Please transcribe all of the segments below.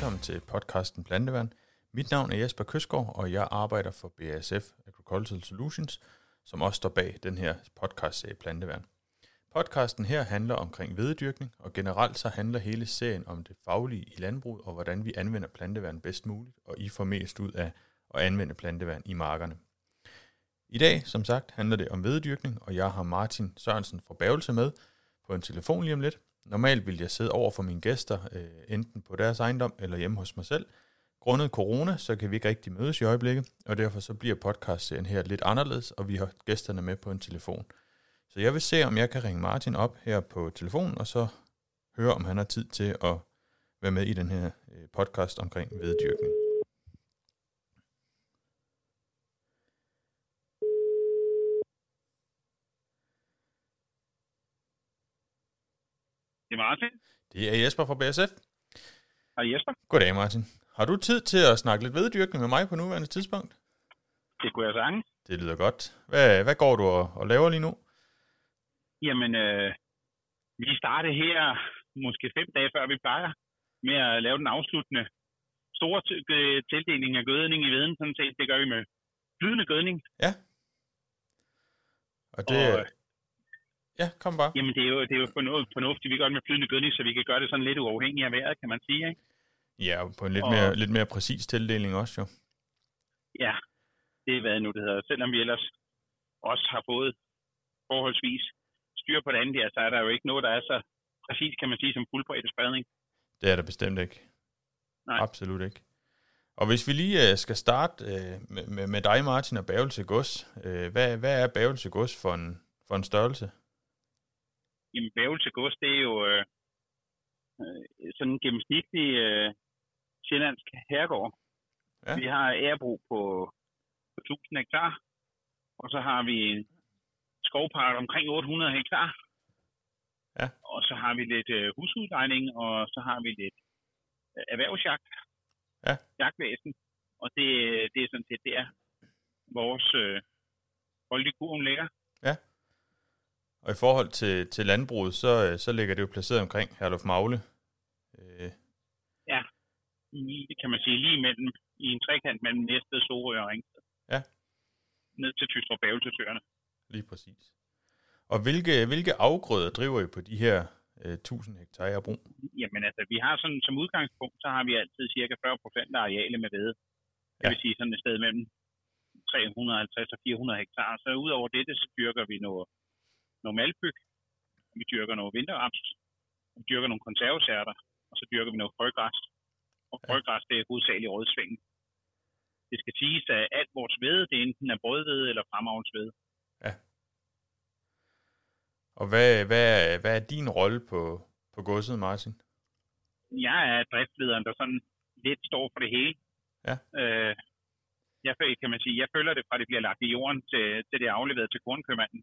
velkommen til podcasten Planteværn. Mit navn er Jesper Køsgaard, og jeg arbejder for BASF Agricultural Solutions, som også står bag den her podcast serie Planteværn. Podcasten her handler omkring vededyrkning, og generelt så handler hele serien om det faglige i landbruget, og hvordan vi anvender planteværn bedst muligt, og I får mest ud af at anvende planteværn i markerne. I dag, som sagt, handler det om vededyrkning, og jeg har Martin Sørensen fra Bævelse med på en telefon lige om lidt. Normalt ville jeg sidde over for mine gæster, øh, enten på deres ejendom eller hjemme hos mig selv. Grundet corona, så kan vi ikke rigtig mødes i øjeblikket, og derfor så bliver podcastserien her lidt anderledes, og vi har gæsterne med på en telefon. Så jeg vil se, om jeg kan ringe Martin op her på telefonen, og så høre, om han har tid til at være med i den her øh, podcast omkring veddyrkning. Er Martin. Det er Jesper fra BSF. Hej Jesper. Goddag Martin. Har du tid til at snakke lidt veddyrkning med mig på nuværende tidspunkt? Det kunne jeg sange. Det lyder godt. Hvad, hvad går du og, og laver lige nu? Jamen, øh, vi starter her måske fem dage før vi plejer med at lave den afsluttende store tildeling af gødning i veden. Sådan set, det gør vi med flydende gødning. Ja. Og det... Og, ja, kom bare. Jamen, det er jo, det er jo fornuftigt, vi gør det med flydende gødning, så vi kan gøre det sådan lidt uafhængigt af vejret, kan man sige, ikke? Ja, og på en lidt, Og- mere, lidt mere præcis tildeling også jo. Ja, det er hvad nu det hedder. Selvom vi ellers også har fået forholdsvis styr på det andet, så er der jo ikke noget, der er så præcis, kan man sige, som fuldbredde spredning. Det er der bestemt ikke. Nej. Absolut ikke. Og hvis vi lige øh, skal starte øh, med, med, dig, Martin, og Bavelse Gods. Øh, hvad, hvad er Bavelse Gods for en, for en størrelse? Jamen, Bævelse Gods, det er jo øh, øh, sådan en gennemsnitlig øh, sjællandsk herregård. Ja. Vi har ærebrug på, på 1000 hektar, og så har vi en skovpark omkring 800 hektar. Ja. Og så har vi lidt øh, husudlejning, og så har vi lidt øh, erhvervsjagt. Ja. Jagtvæsen. Og det, det er sådan set der, vores øh, kurven ligger. Og i forhold til, til landbruget, så, øh, så ligger det jo placeret omkring Herluf Magle. Øh, i, kan man sige, lige mellem, i en trekant mellem Næstved, Sorø og Ringsted. Ja. Ned til Tystrup Bævelsesøerne. lige præcis. Og hvilke, hvilke afgrøder driver I på de her øh, 1000 hektar agerbrug? Jamen altså, vi har sådan som udgangspunkt, så har vi altid cirka 40 procent af arealet med hvede. Det Ja. vil sige sådan et sted mellem 350 og 400 hektar. Så udover dette, så dyrker vi noget, noget malbyg, vi dyrker noget vinterraps, vi dyrker nogle konservesærter, og så dyrker vi noget frøgræs. Og Ja. frøgræs, det er hovedsageligt rødsvingen. Det skal siges, at alt vores hvede, det enten er brødhvede eller fremavlshvede. Og hvad, hvad, er- hvad er din rolle på, på godset, Martin? jeg er driftslederen, der sådan lidt står for det hele. Ja. Øh, jeg, kan man sige, jeg følger det fra det bliver lagt i jorden til, til det er afleveret til kornkøbmanden.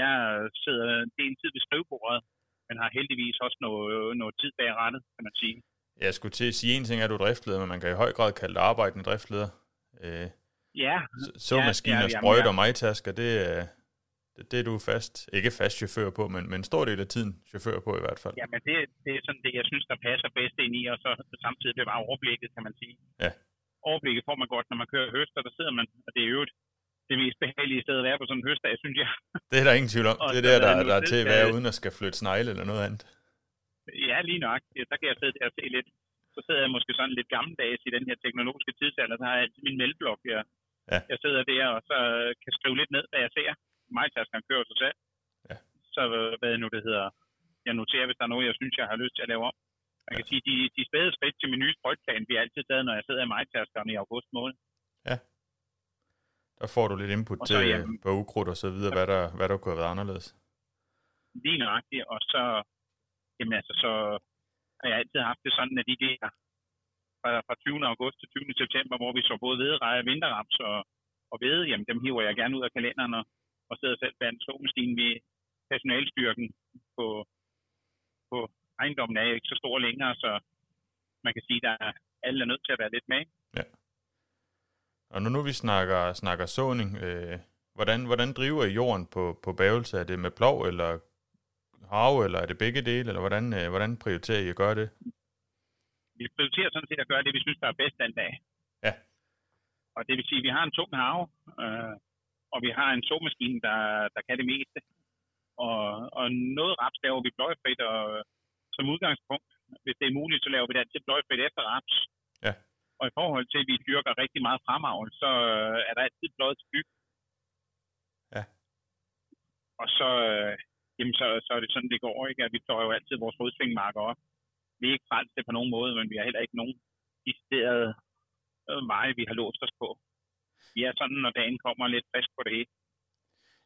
Ja. Jeg sidder en del tid ved skrivebordet, men har heldigvis også noget, noget tid bag rettet, kan man sige. Jeg skulle til at sige, en ting er, at du er driftleder, men man kan i høj grad kalde dig arbejdende driftleder. Øh, Ja, såmaskiner, ja, ja, sprøjter ja. og majtasker, det er, det, det er du fast, ikke fast chauffør på, men, men en stor del af tiden chauffør på i hvert fald. jamen det, det er sådan det, jeg synes, der passer bedst ind i, og så samtidig bevare overblikket, kan man sige. Ja. Overblikket får man godt, når man kører høster, der sidder man, og det er jo det mest behagelige sted at være på sådan en høstdag, synes jeg. Det er der ingen tvivl om. Det er der, er der der, er til at være, uden at skal flytte snegle eller noget andet. Ja, lige nok. Ja, der kan jeg sidde der og se lidt. Så sidder jeg måske sådan lidt gammeldags i den her teknologiske tidsalder. Så har jeg altid min meldeblok her. Ja. Jeg sidder der og så kan skrive lidt ned, hvad jeg ser. Majtaskeren kører sig selv. Ja. Så hvad nu det hedder. Jeg noterer, hvis der er noget, jeg synes, jeg har lyst til at lave om. Man kan sige, de, de spæde skridt til min nye sprøjtplan, vi har altid taget, når jeg sidder i majtaskeren i august måned. Der får du lidt input Og så, til jamen- på ukrudt og så videre, hvad der, hvad der kunne have været anderledes. Lige nøjagtigt. Og så, jamen altså, så har jeg altid haft det sådan, at de der fra, fra 20. august til 20. september, hvor vi så både vedereje, vinterraps og, og hvede, jamen dem hiver jeg gerne ud af kalenderen og, og sidder selv bag en såmaskine ved personalstyrken på, på ejendommen er ikke så stor længere, så man kan sige, at alle er nødt til at være lidt med. Og når nu vi snakker, snakker såning, øh, hvordan, hvordan driver I jorden på, på bævelse? Er det med plov eller hav, eller er det begge dele, eller hvordan, øh, hvordan prioriterer I at gøre det? vi prioriterer sådan set at gøre det, vi synes, der er bedst den dag. Ja. Og det vil sige, at vi har en tung have, øh, og vi har en såmaskine, der, der kan det meste. Og, og noget raps laver vi bløjfrit, og som udgangspunkt, hvis det er muligt, så laver vi det altid bløjfrit efter raps. Og i forhold til, at vi dyrker rigtig meget fremavl, så øh, er der altid bløjet til byg. Ja. Og så, øh, jamen så, så er det sådan, det går, ikke? At vi tager jo altid vores rodsvingmarker op. Vi er ikke frelst det på nogen måde, men vi har heller ikke nogen decideret øh, veje, vi har låst os på. Vi er sådan, når dagen kommer lidt frisk på det hele.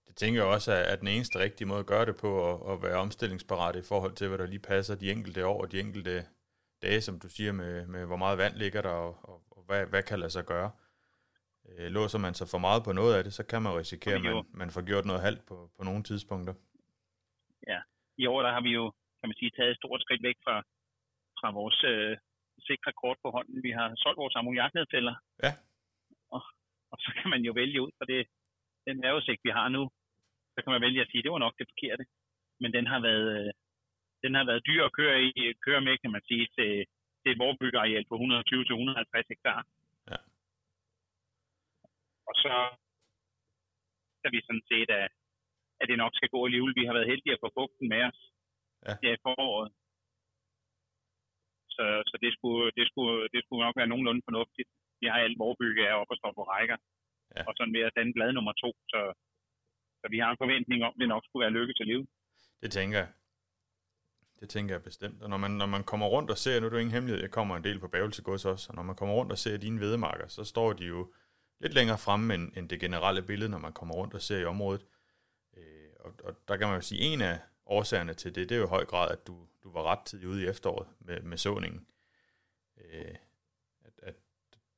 Det tænker jeg også er, den eneste rigtige måde at gøre det på, at, at være omstillingsparat i forhold til, hvad der lige passer de enkelte år og de enkelte dage, som du siger, med, med hvor meget vand ligger der, og, og, og hvad, hvad kan lade sig gøre. Øh, låser man sig for meget på noget af det, så kan man risikere, at man, man får gjort noget halvt på, på nogle tidspunkter. Ja, i år der har vi jo, kan man sige, taget et stort skridt væk fra, fra vores øh, sikre kort på hånden. Vi har solgt vores ammoniaknedfælder. Ja. Og, og så kan man jo vælge ud fra det, den vejrudsigt, vi har nu, så kan man vælge at sige, at det var nok det forkerte. Men den har været, øh, den har været dyr at køre, i, køre med, kan man sige, til, til et vorbyggeareal på 120-150 hektar. Ja. Og så er vi sådan set, at, at det nok skal gå alligevel. Vi har været heldige at få fugten med os ja. ja, i foråret. Så, så det, skulle, det, skulle, det skulle nok være nogenlunde fornuftigt. Vi har alt vorbygge er oppe og står på rækker. Ja. Og sådan ved at danne blad nummer to, så, så vi har en forventning om, at det nok skulle være lykke til liv. Det tænker jeg. Det tænker jeg bestemt. Og når man, når man kommer rundt og ser, nu er det ingen hemmelighed, jeg kommer en del på Bævelsegods også, og når man kommer rundt og ser dine vedemarker, så står de jo lidt længere fremme end, end det generelle billede, når man kommer rundt og ser i området. Øh, og, og der kan man jo sige, en af årsagerne til det, det er jo i høj grad, at du, du var ret tidligt ude i efteråret med, med såningen. Øh, at, at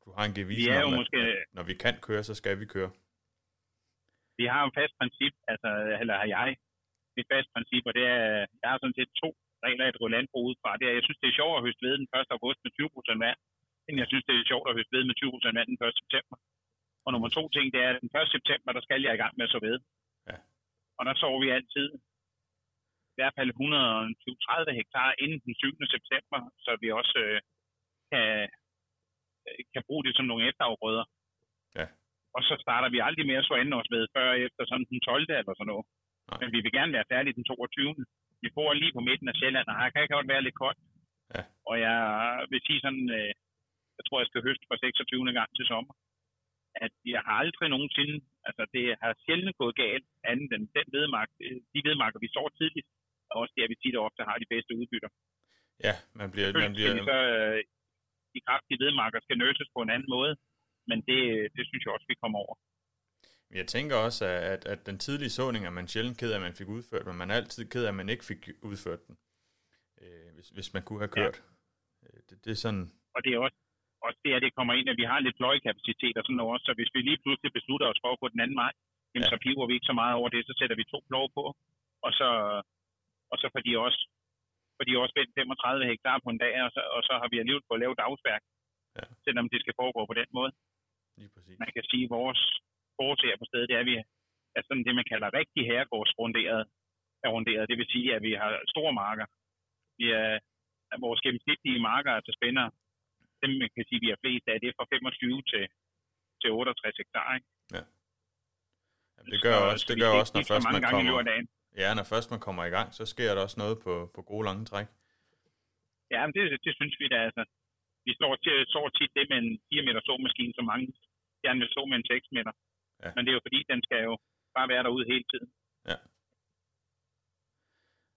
du har en gevis om, at, måske... at når vi kan køre, så skal vi køre. Vi har en fast princip, altså, eller har jeg et fast princip, og det er, jeg har sådan set to regler, jeg driver landbrug ud fra. Det er, jeg synes, det er sjovt at høste ved den 1. august med 20 procent vand, end jeg synes, det er sjovt at høste ved med 20 procent vand den 1. september. Og nummer to ting, det er, at den 1. september, der skal jeg i gang med at så ved. Ja. Og der sover vi altid i hvert fald 130 hektar inden den 7. september, så vi også øh, kan, øh, kan bruge det som nogle efterafgrøder. Ja. Og så starter vi aldrig mere så ende os ved før efter sådan den 12. eller sådan noget. Nej. Men vi vil gerne være færdige den 22. Vi bor lige på midten af Sjælland, og her kan godt være lidt koldt. Ja. Og jeg vil sige sådan, øh, jeg tror, jeg skal høste for 26. gang til sommer. At jeg har aldrig nogensinde, altså det har sjældent gået galt, anden end den vedmark, de vedmarker, vi så tidligt, og også der, vi tit og ofte har de bedste udbytter. Ja, man bliver... Man bliver... Så, øh, de kraftige vedmarker skal nøses på en anden måde, men det, det synes jeg også, vi kommer over. Jeg tænker også, at, at den tidlige såning er man sjældent ked af, at man fik udført, men man er altid ked af, at man ikke fik udført den, øh, hvis, hvis man kunne have kørt. Ja. Øh, det, det er sådan... Og det er også, også det, at det kommer ind, at vi har lidt fløjkapacitet og sådan noget også, så hvis vi lige pludselig beslutter os for at gå den anden vej, jamen, ja. så piver vi ikke så meget over det, så sætter vi to plov på, og så, og så får de også, får de også vendt 35 hektar på en dag, og så, og så har vi alligevel fået lavet dagsværk, ja. selvom det skal foregå på den måde. Lige præcis. Man kan sige, at vores foreser på stedet, det er, at vi er sådan det, man kalder rigtig herregårdsrunderet. Er runderet. Det vil sige, at vi har store marker. Vi er, vores gennemsnitlige marker til spænder, dem man kan sige, vi har flest af, det er fra 25 til, til 68 hektar. Ikke? Ja. Jamen, det gør så, også, det gør også, når først man kommer... Ja, når først man kommer i gang, så sker der også noget på, på gode lange træk. Ja, men det, det synes vi da. Altså, vi står, til, står tit det med en 4 meter såmaskine, som mange gerne vil så med en 6 meter. Ja. Men det er jo fordi, den skal jo bare være derude hele tiden. Ja.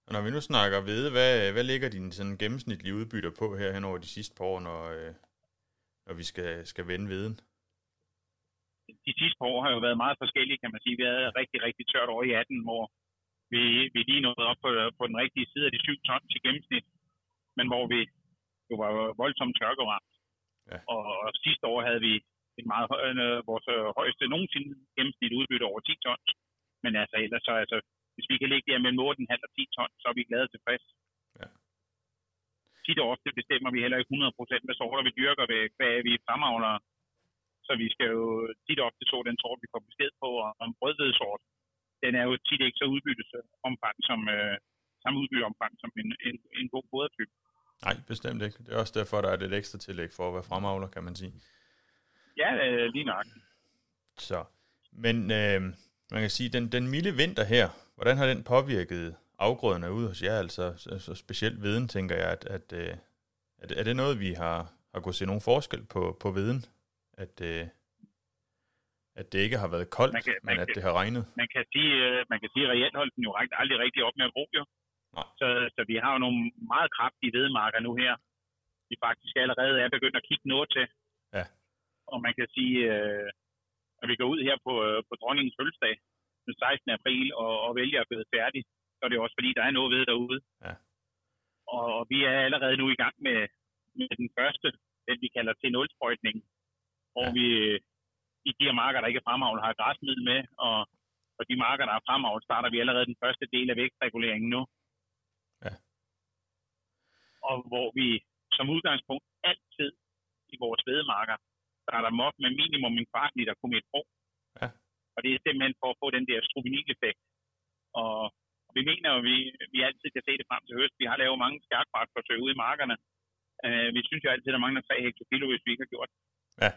Og når vi nu snakker ved, hvad, hvad ligger din sådan gennemsnitlige udbytter på her hen over de sidste par år, når, øh, når vi skal, skal vende viden? De sidste par år har jo været meget forskellige, kan man sige. Vi havde rigtig, rigtig tørt over i 18, hvor vi, vi lige nåede op på, på den rigtige side af de 7 ton til gennemsnit, men hvor vi jo var voldsomt tørkeramt. Ja. Og, og sidste år havde vi et meget øh, vores øh, højeste nogensinde gennemsnit udbytte over 10 tons. Men altså ellers så altså, hvis vi kan ligge der mellem 8,5 og 10 tons, så er vi glade tilfreds. Ja. Tit og ofte bestemmer vi heller ikke 100 procent, hvad sorter vi dyrker, hvad, hvad vi fremavler. Så vi skal jo tit ofte så den sort, vi får besked på, og en rødhvedsort, den er jo tit ikke så udbyttesomfang som, øh, samme udbytteomfang som en, en, en god fodertype. Nej, bestemt ikke. Det er også derfor, der er et ekstra tillæg for at være fremavler, kan man sige. Ja, øh, lige nok. Så, men øh, man kan sige, den, den milde vinter her, hvordan har den påvirket afgrøderne ude hos jer? Altså, altså specielt viden, tænker jeg, at, at, at, øh, at er det noget, vi har, har kunnet se nogen forskel på, på viden? At, øh, at det ikke har været koldt, man kan, man men at kan, det har regnet? Man kan sige, øh, man kan sige at reelt holdt den jo aldrig rigtig op med at gro, jo. Nej. Så, så vi har jo nogle meget kraftige vedmarker nu her, vi faktisk allerede er begyndt at kigge noget til. Ja. Og man kan sige, øh, at vi går ud her på, øh, på dronningens fødselsdag den 16. april og, og vælger at blive færdig, så er det også fordi, der er noget ved derude. Ja. Og, og vi er allerede nu i gang med, med den første, den vi kalder T0-sprøjtning, hvor ja. vi i de her marker, der ikke er fremavlet, har græsmiddel med, og, og de marker, der er fremavlet, starter vi allerede den første del af vækstreguleringen nu. Ja. Og hvor vi som udgangspunkt altid i vores vedemarker starter dem op med minimum en kvart liter kometro. Ja. Og det er simpelthen for at få den der struvinil-effekt. Og vi mener jo, vi, vi altid kan se det frem til høst. Vi har lavet mange skærkbartforsøg ude i markerne. Uh, vi synes jo altid, at der mangler 3 hektokilo, hvis vi ikke har gjort det. Ja.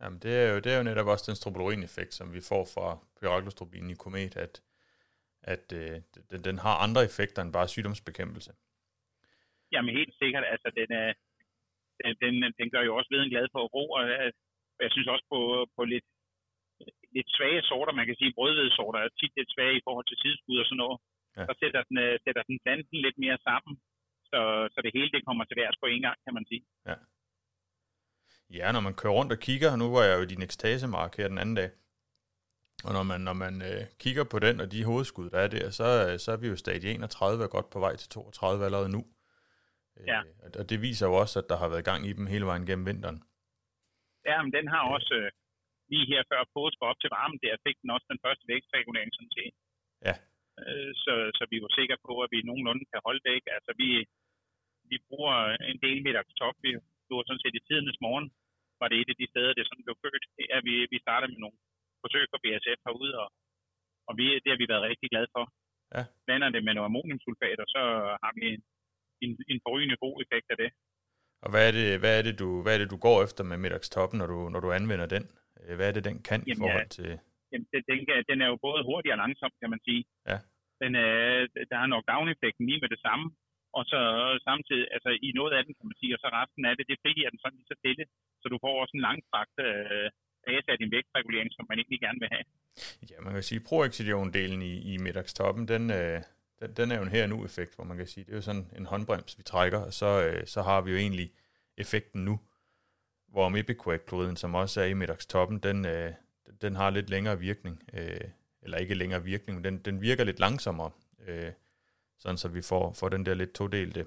Jamen, det er jo, det er jo netop også den strobilurin-effekt, som vi får fra pyraglostropinen i komet, at, at øh, den, den har andre effekter end bare sygdomsbekæmpelse. Jamen helt sikkert. Altså, den, er, den, den gør jo også veden glad for ro, og jeg synes også på, på lidt, lidt svage sorter, man kan sige brødhvedesorter er tit lidt svage i forhold til sideskud og sådan noget. Ja. Så sætter den, øh, sætter den planten lidt mere sammen, så, så det hele det kommer til værs på en gang, kan man sige. Ja. Ja, når man kører rundt og kigger, nu var jeg jo i din ekstasemark her den anden dag, og når man, når man øh, kigger på den og de hovedskud, der er der, så, så er vi jo stadie 31 er godt på vej til 32 allerede nu. Øh, ja. Øh, og det viser jo også, at der har været gang i dem hele vejen gennem vinteren. Ja, men den har også øh, lige her før påske op til varmen, der fik den også den første vækstregulering sådan set. Ja. Øh, så, så vi var sikre på, at vi nogenlunde kan holde det. Ikke? Altså vi, vi bruger en del meter top. Vi var sådan set i tidernes morgen, var det et af de steder, det sådan blev født. Ja, vi, vi startede med nogle forsøg for BSF herude, og, og vi, det har vi været rigtig glade for. Ja. Blander det med noget ammoniumsulfat, og så har vi en, en, en forrygende god effekt af det. Og hvad er det, hvad er det, du, hvad er det, du går efter med middagstoppen, når du, når du anvender den? Øh, hvad er det, den kan jamen, i forhold til... Jamen, den, den, den er jo både hurtig og langsom, kan man sige. Ja. Den, øh, der er nok down-effekten lige med det samme, og så samtidig, altså i noget af den, kan man sige, og så resten af det, det frigiver den sådan lige så stille, så du får også en langstrakt øh, base af din vægtregulering, som man egentlig gerne vil have. Ja, man kan sige, proexcidion-delen i, i middagstoppen, den, øh, den, den er jo en her nu effekt, hvor man kan sige, det er jo sådan en håndbrems, vi trækker, og så, øh, så har vi jo egentlig effekten nu, hvor Mipiquac-kloden, som også er i middagstoppen, den, øh, den har lidt længere virkning, øh, eller ikke længere virkning, men den, den virker lidt langsommere. Øh, sådan så vi får, får den der lidt todelte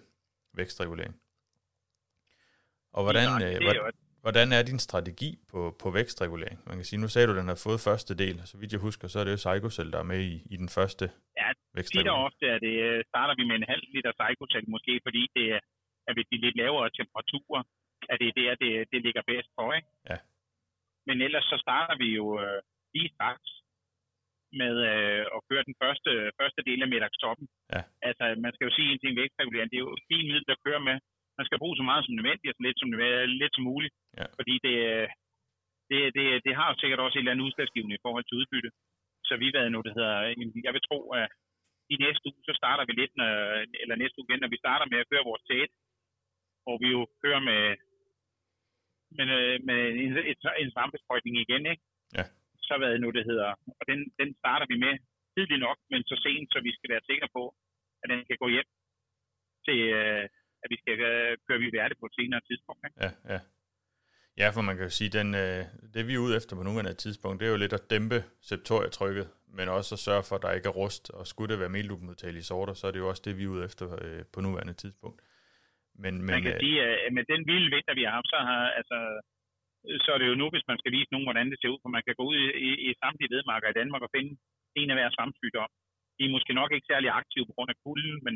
vækstregulering. Og hvordan, øh, hvordan, hvordan er din strategi på, på vækstregulering? Man kan sige, nu sagde du, at den har fået første del, så vidt jeg husker, så er det jo Psychocell, der er med i, i den første ja, vækstregulering. Ja, ofte er det, øh, starter vi med en halv liter Psychocell, måske fordi det er, at ved de lidt lavere temperaturer, at det er der, det, det ligger bedst for, ikke? Ja. Men ellers så starter vi jo øh, lige straks med øh, at køre den første, første del af middagstoppen. Ja. Altså, man skal jo sige en ting vægtregulering. Det er jo fint middel at køre med. Man skal bruge så meget som nødvendigt, og så lidt som, lidt som muligt. Ja. Fordi det, det, det, det har jo sikkert også et eller andet udslagsgivende i forhold til udbytte. Så vi ved nu, det hedder, jeg vil tro, at i næste uge, så starter vi lidt, når, eller næste uge igen, når vi starter med at køre vores tæt, hvor vi jo kører med, med, med en, en, en svampesprøjtning igen, ikke? Ja så hvad det nu det hedder. Og den, den starter vi med tidligt nok, men så sent, så vi skal være sikre på, at den kan gå hjem til, øh, at vi skal øh, vi værte på et senere tidspunkt. Ikke? Ja, ja. Ja, for man kan jo sige, den, øh, det vi er ude efter på nuværende tidspunkt, det er jo lidt at dæmpe septoriatrykket, men også at sørge for, at der ikke er rust, og skulle det være meldubmodtagelige sorter, så er det jo også det, vi er ude efter øh, på nuværende tidspunkt. Men, men, man kan øh, sige, at med den vilde vinter, vi har haft, så har altså, så er det jo nu, hvis man skal vise nogen, hvordan det ser ud, for man kan gå ud i, i, i samtlige vedmarker i Danmark og finde en af hver svampsygdom. De er måske nok ikke særlig aktive på grund af kulden, men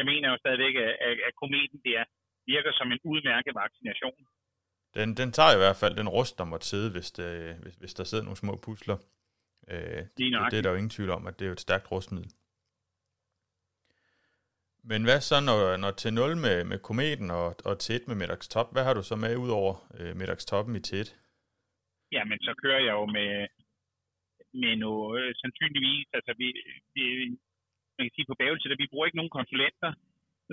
jeg mener jo stadigvæk, at, at, kometen der virker som en udmærket vaccination. Den, den tager i hvert fald den rust, der måtte sidde, hvis, det, hvis, hvis der sidder nogle små pusler. Øh, det, det er der jo ingen tvivl om, at det er jo et stærkt rustmiddel. Men hvad så, når, når til 0 med, med kometen og, og til 1 med middagstop, hvad har du så med ud over øh, middagstoppen i til 1? Jamen, så kører jeg jo med, med noget, øh, sandsynligvis, altså vi, vi, man kan sige på bævelse, at vi bruger ikke nogen konsulenter,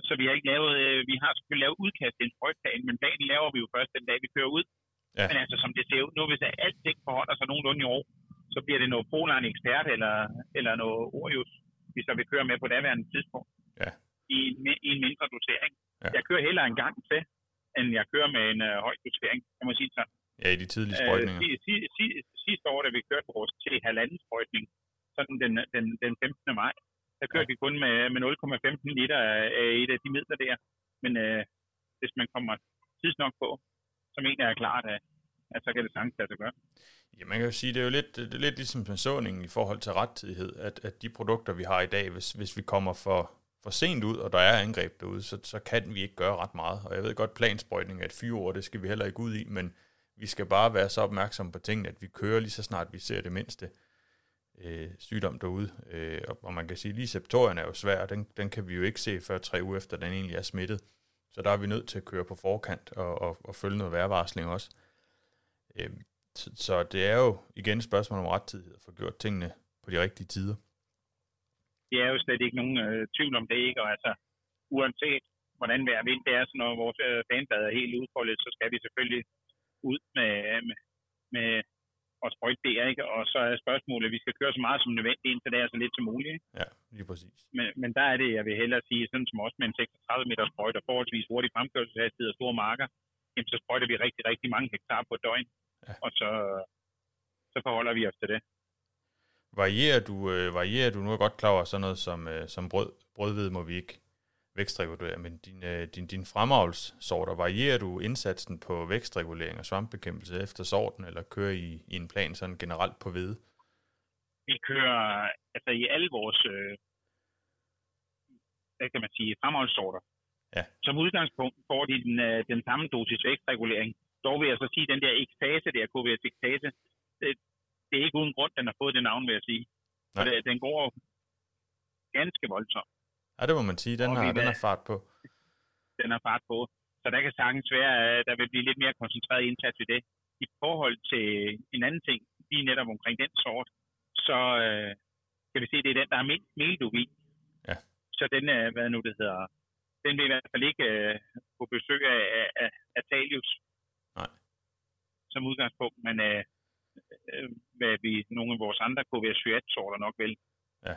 så vi har ikke lavet, øh, vi har selvfølgelig lavet udkast til en sprøjtplan, men planen laver vi jo først den dag, vi kører ud. Ja. Men altså, som det ser ud nu, hvis alting forholder sig nogenlunde i år, så bliver det noget Polar ekspert eller, eller noget Orius, vi så vil køre med på daværende tidspunkt. Ja. I, I en mindre dosering. Ja. Jeg kører hellere en gang til, end jeg kører med en uh, høj dosering, kan man sige sådan. Ja, i de tidlige sprøjtninger. Øh, si, si, sidste år, da vi kørte vores til halvanden sprøjtning, sådan den, den, den 15. maj, der kørte vi kun med, med 0,15 liter af et af de midler der. Men øh, hvis man kommer tidsnok på, så mener jeg klart, at, at så kan det sagtens lade sig gøre. Ja, man kan jo sige, det er jo lidt, det er lidt ligesom såningen i forhold til rettidighed, at, at de produkter, vi har i dag, hvis, hvis vi kommer for, for sent ud, og der er angreb derude, så, så kan vi ikke gøre ret meget. Og jeg ved godt, plansprøjtning er et fyreord, det skal vi heller ikke ud i, men vi skal bare være så opmærksomme på tingene, at vi kører lige så snart vi ser det mindste øh, sygdom derude. Øh, og og man kan sige, lige septorien er jo svær, den, den kan vi jo ikke se før tre uger efter, den egentlig er smittet. Så der er vi nødt til at køre på forkant og, og, og følge noget værvarsling også. Øh, så, så det er jo igen et spørgsmål om rettidighed at få gjort tingene på de rigtige tider. Det er jo slet ikke nogen øh, tvivl om det, ikke? Og altså, uanset hvordan vejr vind det er, så når vores øh, fanblad er helt udfoldet, så skal vi selvfølgelig ud med, med, med og sprøjte det, ikke? Og så er spørgsmålet, at vi skal køre så meget som nødvendigt, indtil det er så lidt som muligt. Ikke? Ja, lige præcis. Men, men der er det, jeg vil hellere sige, sådan som også med en 36 meter sprøjt og forholdsvis hurtig fremkørselshastighed og store marker, jamen, så sprøjter vi rigtig, rigtig mange hektar på et døgn. Ja. Og så, så forholder vi os til det. Varierer du, øh, varierer du nu er godt klar over sådan noget som, øh, som brød, brødhvede må vi ikke vækstregulere, men din, øh, din, din fremavlssorter, varierer du indsatsen på vækstregulering og svampbekæmpelse efter sorten, eller kører I, i en plan sådan generelt på hvede? Vi kører altså i alle vores, øh, hvad kan man sige, fremavlssorter. Ja. Som udgangspunkt får de den, øh, den samme dosis vækstregulering. Dog vil jeg så sige, at den der ekstase der, KVS ekstase, det, det er ikke uden grund, den har fået det navn, vil jeg sige. Nej. det, den går ganske voldsomt. Ja, det må man sige. Den, har, den har fart på. Den har fart på. Så der kan sagtens være, at der vil blive lidt mere koncentreret indsats i det. I forhold til en anden ting, lige netop omkring den sort, så øh, kan vi se, at det er den, der er mindst meldug i. Ja. Så den, øh, hvad nu det hedder, den vil i hvert fald ikke øh, på besøg af, af, af Talius. Nej. Som udgangspunkt, men øh, øh, hvad vi nogle af vores andre KVS-sorter nok vil. Ja.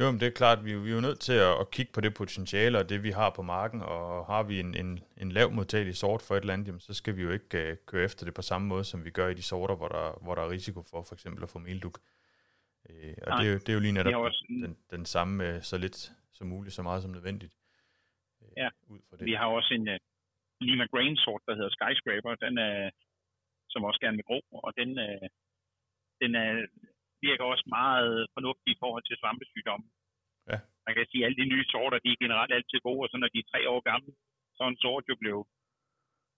Jo, men det er klart, vi, vi er jo nødt til at, at kigge på det potentiale og det, vi har på marken, og har vi en, en, en lav modtagelig sort for et eller andet, jamen, så skal vi jo ikke uh, køre efter det på samme måde, som vi gør i de sorter, hvor der, hvor der er risiko for for eksempel at få melduk. Uh, og Nej, det, er jo, det er jo lige netop også, den, den samme, uh, så lidt som muligt, så meget som nødvendigt. Uh, ja, ud fra det. vi har også en uh, Lima Grain sort, der hedder Skyscraper, den er, som også gerne vil gro, og den, uh, den er virker også meget fornuftig i forhold til svampesygdomme. Ja. Man kan sige, at alle de nye sorter, de er generelt altid gode, og så når de er tre år gamle, så er en sort jo blev,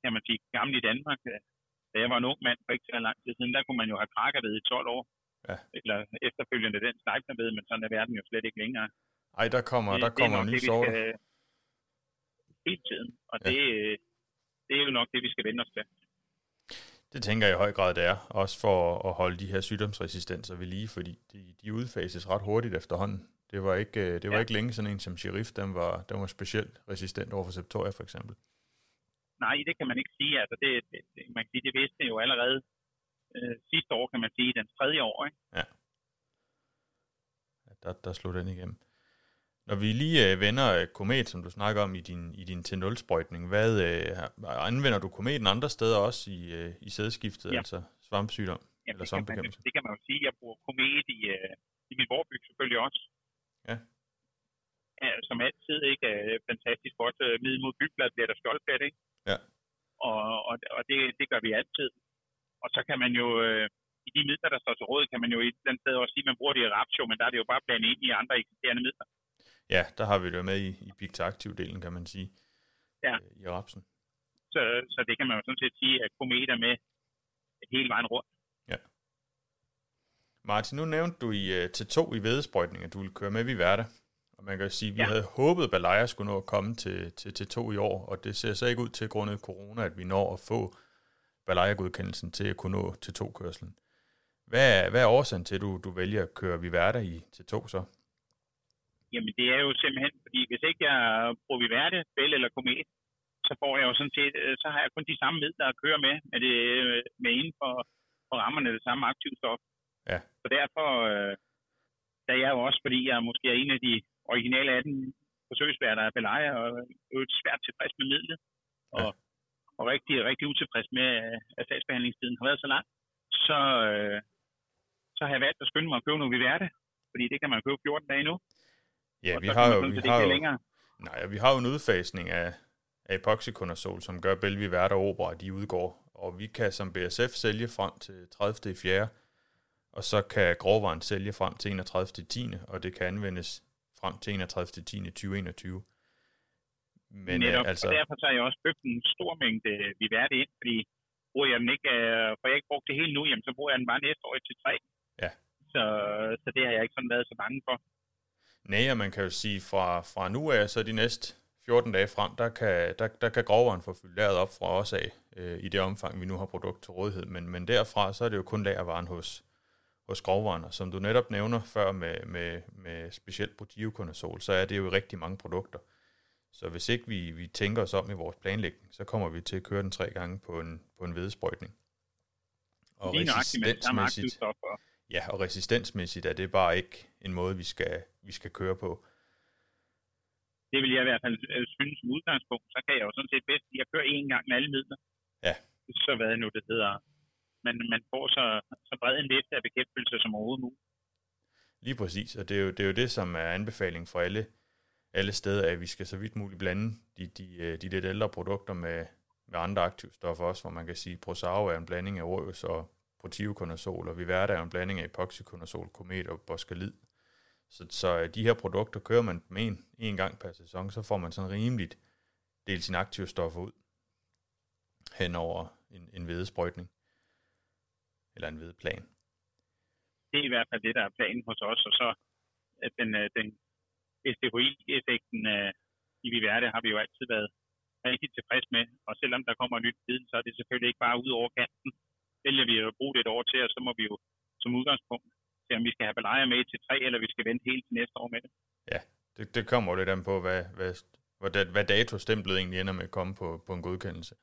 kan man sige, gammel i Danmark. Da jeg var en ung mand for ikke så lang tid siden, der kunne man jo have krakkerved i 12 år. Ja. Eller efterfølgende den ved, men sådan er verden jo slet ikke længere. Ej, der kommer, det, der kommer nye sorter. Hele tiden, og ja. det, det er jo nok det, vi skal vende os til. Det tænker jeg i høj grad, det er. Også for at holde de her sygdomsresistenser ved lige, fordi de, de udfases ret hurtigt efterhånden. Det var ikke, øh, det var ja. ikke længe sådan en som Sheriff, den var, den var specielt resistent over for Septoria for eksempel. Nej, det kan man ikke sige. Altså det, det, man kan sige, det vidste jo allerede øh, sidste år, kan man sige, den tredje år. Ikke? Ja. Der, der slog den igennem. Når vi lige øh, vender øh, komet, som du snakker om i din, i din T0-sprøjtning, hvad øh, anvender du kometen andre steder også i, i sædskiftet, ja. altså svampsygdom ja, eller svampbekæmpelse? Det kan man jo sige. Jeg bruger komet i, i min vorbyg selvfølgelig også. Ja. ja. Som altid, ikke? Øh, fantastisk godt. Middel mod bygblad bliver der skjoldplet, ikke? Ja. Og, og, og det, det gør vi altid. Og så kan man jo... Øh, i de midler, der står til råd, kan man jo et eller andet sted også sige, at man bruger det i rapsjo, men der er det jo bare blandet ind i andre eksisterende midler. Ja, der har vi det med i, i pigtaktiv-delen, kan man sige, ja. øh, i rapsen. Så, så det kan man jo sådan set sige, at komet er med hele vejen rundt. Ja. Martin, nu nævnte du i, uh, til to i vedesprøjtning, at du ville køre med ved Verda. Og man kan sige, at vi Ja. havde håbet, at Balaya skulle nå at komme til, til, til to i år, og det ser så ikke ud til grundet corona, at vi når at få Balaya-godkendelsen til at kunne nå til to kørslen. Hvad er, hvad er årsagen til, at du, du vælger at køre Viverde i til to så? Jamen det er jo simpelthen, fordi hvis ikke jeg bruger Viverte, Bell eller Komet, så får jeg jo sådan set, øh, så har jeg kun de samme midler at køre med, med, det, øh, med inden for, for rammerne det samme aktivstof. Ja. Så derfor, øh, da jeg jo også, fordi jeg måske er en af de originale 18 forsøgsværter af Belaya, og er jo svært tilfreds med midlet, og, Ja. og rigtig, rigtig utilfreds med, øh, at sagsbehandlingstiden har været så lang, så, øh, så har jeg valgt at skynde mig at købe nogle Viverte, fordi det kan man købe 14 dage nu. Ja, vi har jo, vi har jo, længere. nej, vi har jo en udfasning af, af epoxykonazol, som gør Belvi Verde og Opera, de udgår. Og vi kan som BSF sælge frem til 30. i 4. Og så kan grovvaren sælge frem til 31. 10. Og det kan anvendes frem til 31. 10. 2021. Men Netop, øh, altså, og derfor har jeg også købt en stor mængde Viverte ind, fordi bruger jeg den ikke, øh, for jeg ikke brugt det hele nu, jamen, så bruger jeg den bare næste år til tre. Ja. Så, så det har jeg ikke sådan været så bange for. Nej, og man kan jo sige, fra, fra nu af, så de næste 14 dage frem, der kan, der, der kan grovvaren få fyldt lageret op fra os af, øh, i det omfang, vi nu har produkt til rådighed. Men, men derfra, så er det jo kun lagervaren hos, hos grovvaren. Og som du netop nævner før med, med, med specielt Botioconazol, så er det jo rigtig mange produkter. Så hvis ikke vi, vi tænker os om i vores planlægning, så kommer vi til at køre den tre gange på en, på en vedesprøjtning. Og Lige nøjagtigt med det samme resistensmæssigt, aktivstof. Ja, og resistensmæssigt er det bare ikke en måde, vi skal, vi skal køre på. det vil jeg i hvert fald øh, synes som udgangspunkt. Så kan jeg jo sådan set bedst lide at køre én gang med alle midler. Ja. Så hvad det nu det hedder. Men man får så, så bred en liste af bekæmpelse som overhovedet muligt. Lige præcis, og det er jo det, er jo det som er anbefaling for alle, alle steder, at vi skal så vidt muligt blande de, de, øh, de lidt ældre produkter med, med andre aktivstoffer også, hvor man kan sige, Prosaro er en blanding af Orius og Protivconazol, og Viverda er en blanding af epoxyconazol, komet og boskalid. Så, så øh, de her produkter kører man med en, en gang per sæson, så får man sådan rimeligt delt sine aktivstoffer ud hen over en, en vedesprøjtning eller en vedplan. det er i hvert fald det, der er planen hos os, og så at den, øh, den SDHI-effekten øh, i Viverde har vi jo altid været rigtig tilfreds med, og selvom der kommer nyt viden, så er det selvfølgelig ikke bare ud over kanten. Vælger vi at bruge det et år til, og så må vi jo som udgangspunkt se, om vi skal have belejer med til tre, eller vi skal vente helt til næste år med det. Det, det kommer jo lidt an på, hvad, hvad, hvad, hvad datostemplet egentlig ender med at komme på, på en godkendelse.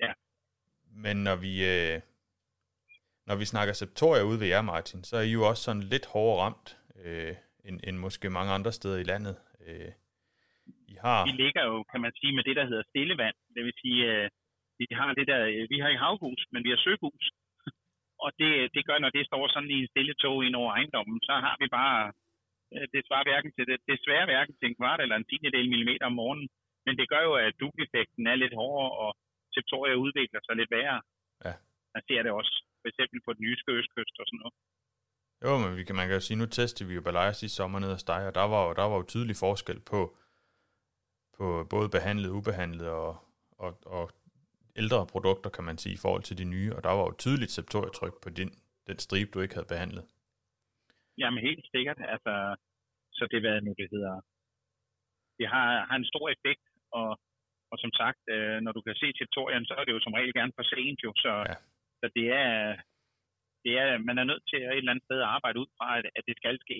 Ja. Men når vi, øh, når vi snakker Septoria ude ved jer, Martin, så er I jo også sådan lidt hårdere ramt, øh, end, end måske mange andre steder i landet. Øh, I har... Vi ligger jo, kan man sige, med det, der hedder stillevand. Det vil sige, øh, vi har det der, øh, vi har i havhus, men vi har søhus. Og det, det gør, når det står sådan i en stille tog ind over ejendommen, så har vi bare, øh, det svarer hverken til det, det sværer hverken til en kvart eller en tiendedel millimeter om morgenen. Men det gør jo, at dugeffekten er lidt hårdere, og septoria udvikler sig lidt værre. Ja. Man ser det også, for eksempel på den jyske østkyst og sådan noget. Jo, men vi kan, man kan jo sige, nu testede vi jo Balaya sidste sommer ned hos dig, og der var jo, der var jo tydelig forskel på, på både behandlet, ubehandlet og, og, og ældre produkter, kan man sige, i forhold til de nye, og der var jo tydeligt septorietryk på din, den stribe, du ikke havde behandlet. Jamen helt sikkert. Altså, så det hvad nu det hedder. Det har, har en stor effekt, og, og som sagt, øh, når du kan se septorien, så er det jo som regel gerne for sent jo, så, Ja. ja. så det er, det er, man er nødt til at et eller andet sted at arbejde ud fra, at, at det skal ske.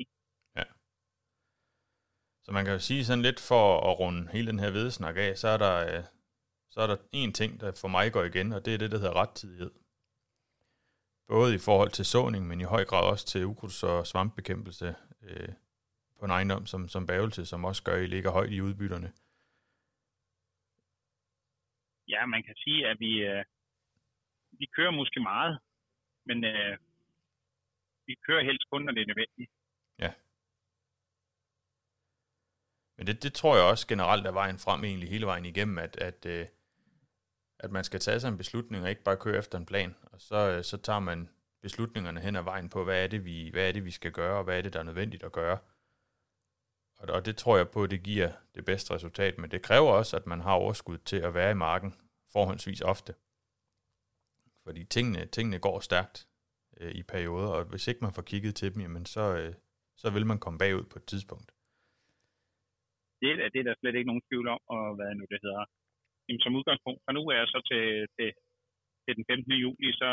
Så man kan jo sige sådan lidt for at runde hele den her vedesnak af, så er der, øh, så er der en ting, der for mig går igen, og det er det, der hedder rettidighed. Både i forhold til såning, men i høj grad også til ukrudts- og svampbekæmpelse øh, på en ejendom som, som bævelse, som også gør, at I ligger højt i udbytterne. Ja, man kan sige, at vi, øh, vi kører måske meget, men øh, vi kører helst kun, når det er nødvendigt. Men det, det tror jeg også generelt er vejen frem egentlig hele vejen igennem, at, at, øh, at man skal tage sig en beslutning og ikke bare køre efter en plan. Og så, øh, så tager man beslutningerne hen ad vejen på, hvad er, det, vi, hvad er det, vi skal gøre, og hvad er det, der er nødvendigt at gøre. Og, og det tror jeg på, at det giver det bedste resultat, men det kræver også, at man har overskud til at være i marken forholdsvis ofte. Fordi tingene, tingene går stærkt øh, i perioder, og hvis ikke man får kigget til dem, jamen så, øh, så vil man komme bagud på et tidspunkt. det, er- det er der slet ikke nogen tvivl om, og hvad nu det hedder. Jamen, som udgangspunkt, fra nu er jeg så til, til, til den 15. juli, så,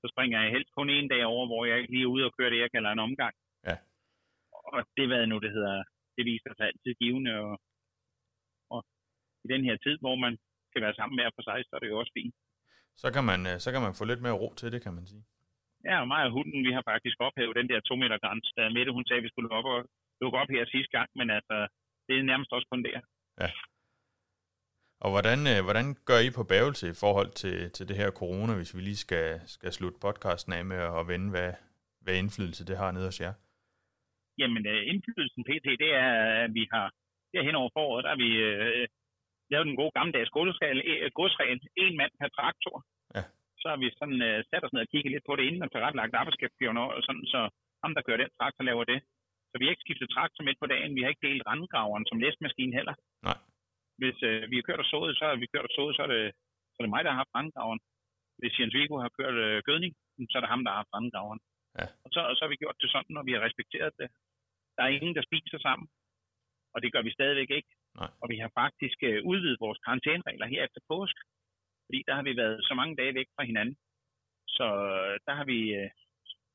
så springer jeg helst kun en dag over, hvor jeg ikke lige er ude og kører det, jeg kalder en omgang. Ja. Og det, hvad nu det hedder, det viser sig altid givende, og, og i den her tid, hvor man skal være sammen hver for sig, så er det jo også fint. Så kan man, øh, så kan man få lidt mere ro til det, kan man sige. Ja, og mig og hunden, vi har faktisk ophævet den der to meter grænse, da Mette, hun sagde, at vi skulle lukke op, og, lukke op her sidste gang, men altså, det er nærmest også kun der. Og hvordan, øh, hvordan gør I på bævelse i forhold til, til det her corona, hvis vi lige skal, skal slutte podcasten af med at vende, hvad, hvad indflydelse det har nede hos jer? Jamen, øh, indflydelsen pt, det er, at vi har, der hen over foråret, der har vi øh, lavet den gode gammeldags godsregel, øh, godsregel, en mand per traktor. Ja. Så har vi sådan øh, sat os ned og kigget lidt på det inden og tilrettelagt arbejdsskabsgiverne, og sådan, så ham, der kører den traktor, laver det. Så vi har ikke skiftet traktor midt på dagen, vi har ikke delt randgraveren som læsmaskine heller. Nej. Hvis øh, vi har kørt og sået, så har vi kørt og sået, så er det, så er det mig, der har haft randgraveren. Hvis Jens Viggo har kørt øh, gødning, så er det ham, der har haft randgraveren. Ja. Og så, og så har vi gjort det sådan, og vi har respekteret det. Der er ingen, der spiser sammen, og det gør vi stadigvæk ikke. Nej. Og vi har faktisk øh, udvidet vores karantæneregler her efter påsk, fordi der har vi været så mange dage væk fra hinanden. Så øh, der har vi øh,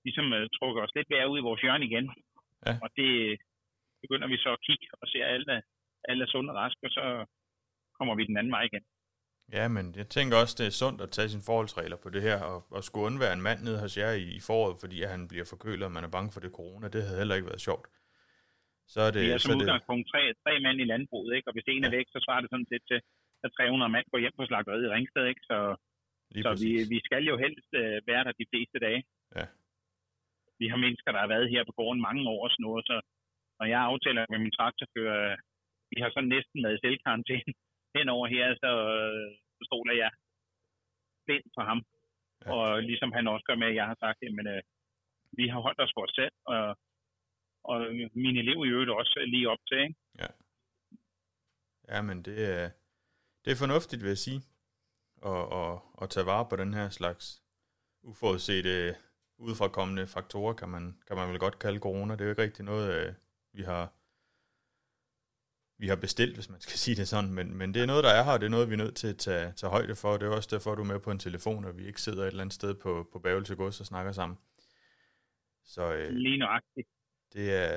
ligesom øh, trukket os lidt mere ud i vores hjørne igen. Ja. Og det begynder vi så at kigge og se, alle, alle er sunde og raske, og så kommer vi den anden vej igen. Ja, men jeg tænker også, det er sundt at tage sine forholdsregler på det her, og, og skulle undvære en mand nede hos jer i, i foråret, fordi at han bliver forkølet, og man er bange for det corona, det havde heller ikke været sjovt. Så er det, Vi er så som er det, udgangspunkt tre, tre mænd i landbruget, ikke? og hvis en er Ja. væk, så svarer det sådan set til, at 300 mand går hjem på slagteriet i Ringsted. Ikke? Så, lige så vi, præcis. vi skal jo helst øh, være der de fleste dage. Ja. Vi har mennesker, der har været her på gården mange år nu, så når jeg aftaler med min traktorfører, vi har sådan næsten været selvkarantæne henover her, så, øh, så stoler jeg blind på ham. Ja. Ja. Og ligesom han også gør med, at jeg har sagt, at øh, vi har holdt os for os selv, og, og mine elever i øvrigt også lige op til. Ikke? Ja, men det er, det er fornuftigt, vil jeg sige, at, at, at tage vare på den her slags uforudsete udefrakommende faktorer, kan man, kan man vel godt kalde corona. Det er jo ikke rigtig noget, øh, vi har vi har bestilt, hvis man skal sige det sådan, men, men det er noget, der er her, og det er noget, vi er nødt til at tage, tage højde for, og det er også derfor, du er med på en telefon, og vi ikke sidder et eller andet sted på, på Bavelse Gods og snakker sammen. Så øh, Lige nøjagtigt. det er,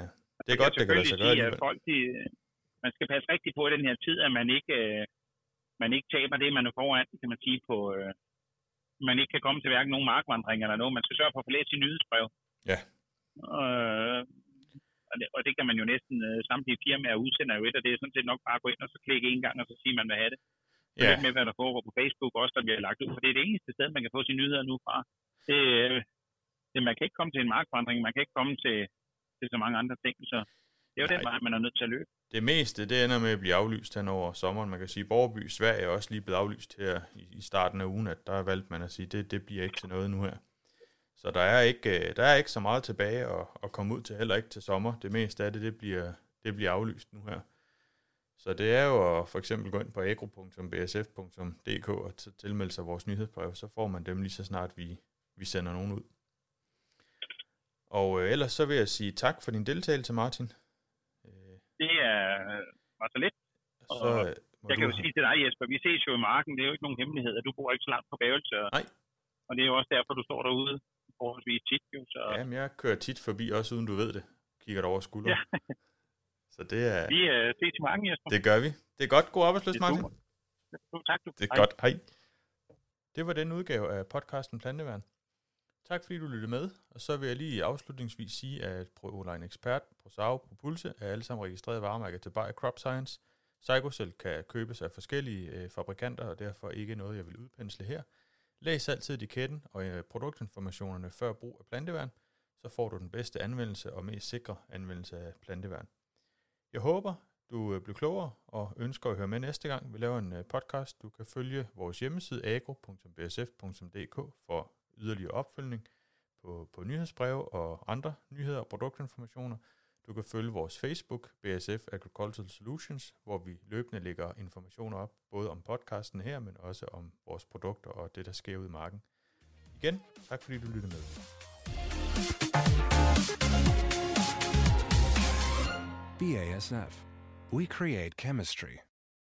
det er godt, det kan lade sig gøre sige, folk, de, man skal passe rigtig på i den her tid, at man ikke, øh, man ikke taber det, man er foran, kan man sige, på, øh, man ikke kan komme til hverken nogen markvandring eller noget. Man skal sørge for at få læst sin nyhedsbrev. Ja. Øh, og, det, og det kan man jo næsten, øh, samtlige firmaer udsender jo et, og det er sådan set nok bare at gå ind og så klikke en gang, og så sige, man vil have det. Ja. Ja, Lidt med, hvad der foregår på Facebook også, der bliver lagt ud, for det er det eneste sted, man kan få sine nyheder nu fra. Det, øh, det, man kan ikke komme til en markvandring, man kan ikke komme til, til så mange andre ting, så det er jo Nej. den vej, man er nødt til at løbe. det meste, det ender med at blive aflyst hen over sommeren. Man kan sige, Borgerby Sverige er også lige blevet aflyst her i, starten af ugen, at der er valgt man at sige, det, det bliver ikke til noget nu her. Så der er ikke, øh, der er ikke så meget tilbage at, at komme ud til, heller ikke til sommer. Det meste af det, det bliver, det bliver aflyst nu her. Så det er jo at for eksempel gå ind på agro.bsf.dk og tilmelde sig vores nyhedsbrev, så får man dem lige så snart vi, vi sender nogen ud. Og øh, ellers så vil jeg sige tak for din deltagelse, Martin. Øh, Det er var så lidt. så, øh, Jeg kan jo sige til dig, Jesper, vi ses jo i marken. Det er jo ikke nogen hemmelighed, at du bor ikke så langt på Bavelse. og- Nej. Og det er jo også derfor, du står derude forholdsvis tit. Jo, så Jamen, jeg kører tit forbi, også uden du ved det. Kigger dig over skulderen. Ja. Så det er, vi øh, ses i marken, Jesper. det gør vi. Det er godt. God arbejdsløs, er Martin. Jo, tak, du. Det er Hej. godt. Hej. Det var den udgave af podcasten Planteværn. Tak fordi du lyttede med, og så vil jeg lige afslutningsvis sige, at ProLine Expert, ProSau, Propulse er alle sammen registrerede varemærker til Bayer Crop Science. Psychocell kan købes af forskellige øh, fabrikanter, og derfor ikke noget, jeg vil udpensle her. Læs altid etiketten og øh, produktinformationerne før brug af planteværn, så får du den bedste anvendelse og mest sikre anvendelse af planteværn. Jeg håber, du øh, bliver klogere og ønsker at høre med næste gang, vi laver en øh, podcast. Du kan følge vores hjemmeside agro.bsf.dk for yderligere opfølgning på, på nyhedsbreve og andre nyheder og produktinformationer. Du kan følge vores Facebook, BSF Agricultural Solutions, hvor vi løbende lægger informationer op, både om podcasten her, men også om vores produkter og det, der sker ude i marken. Igen, tak fordi du lyttede med. BASF. We create chemistry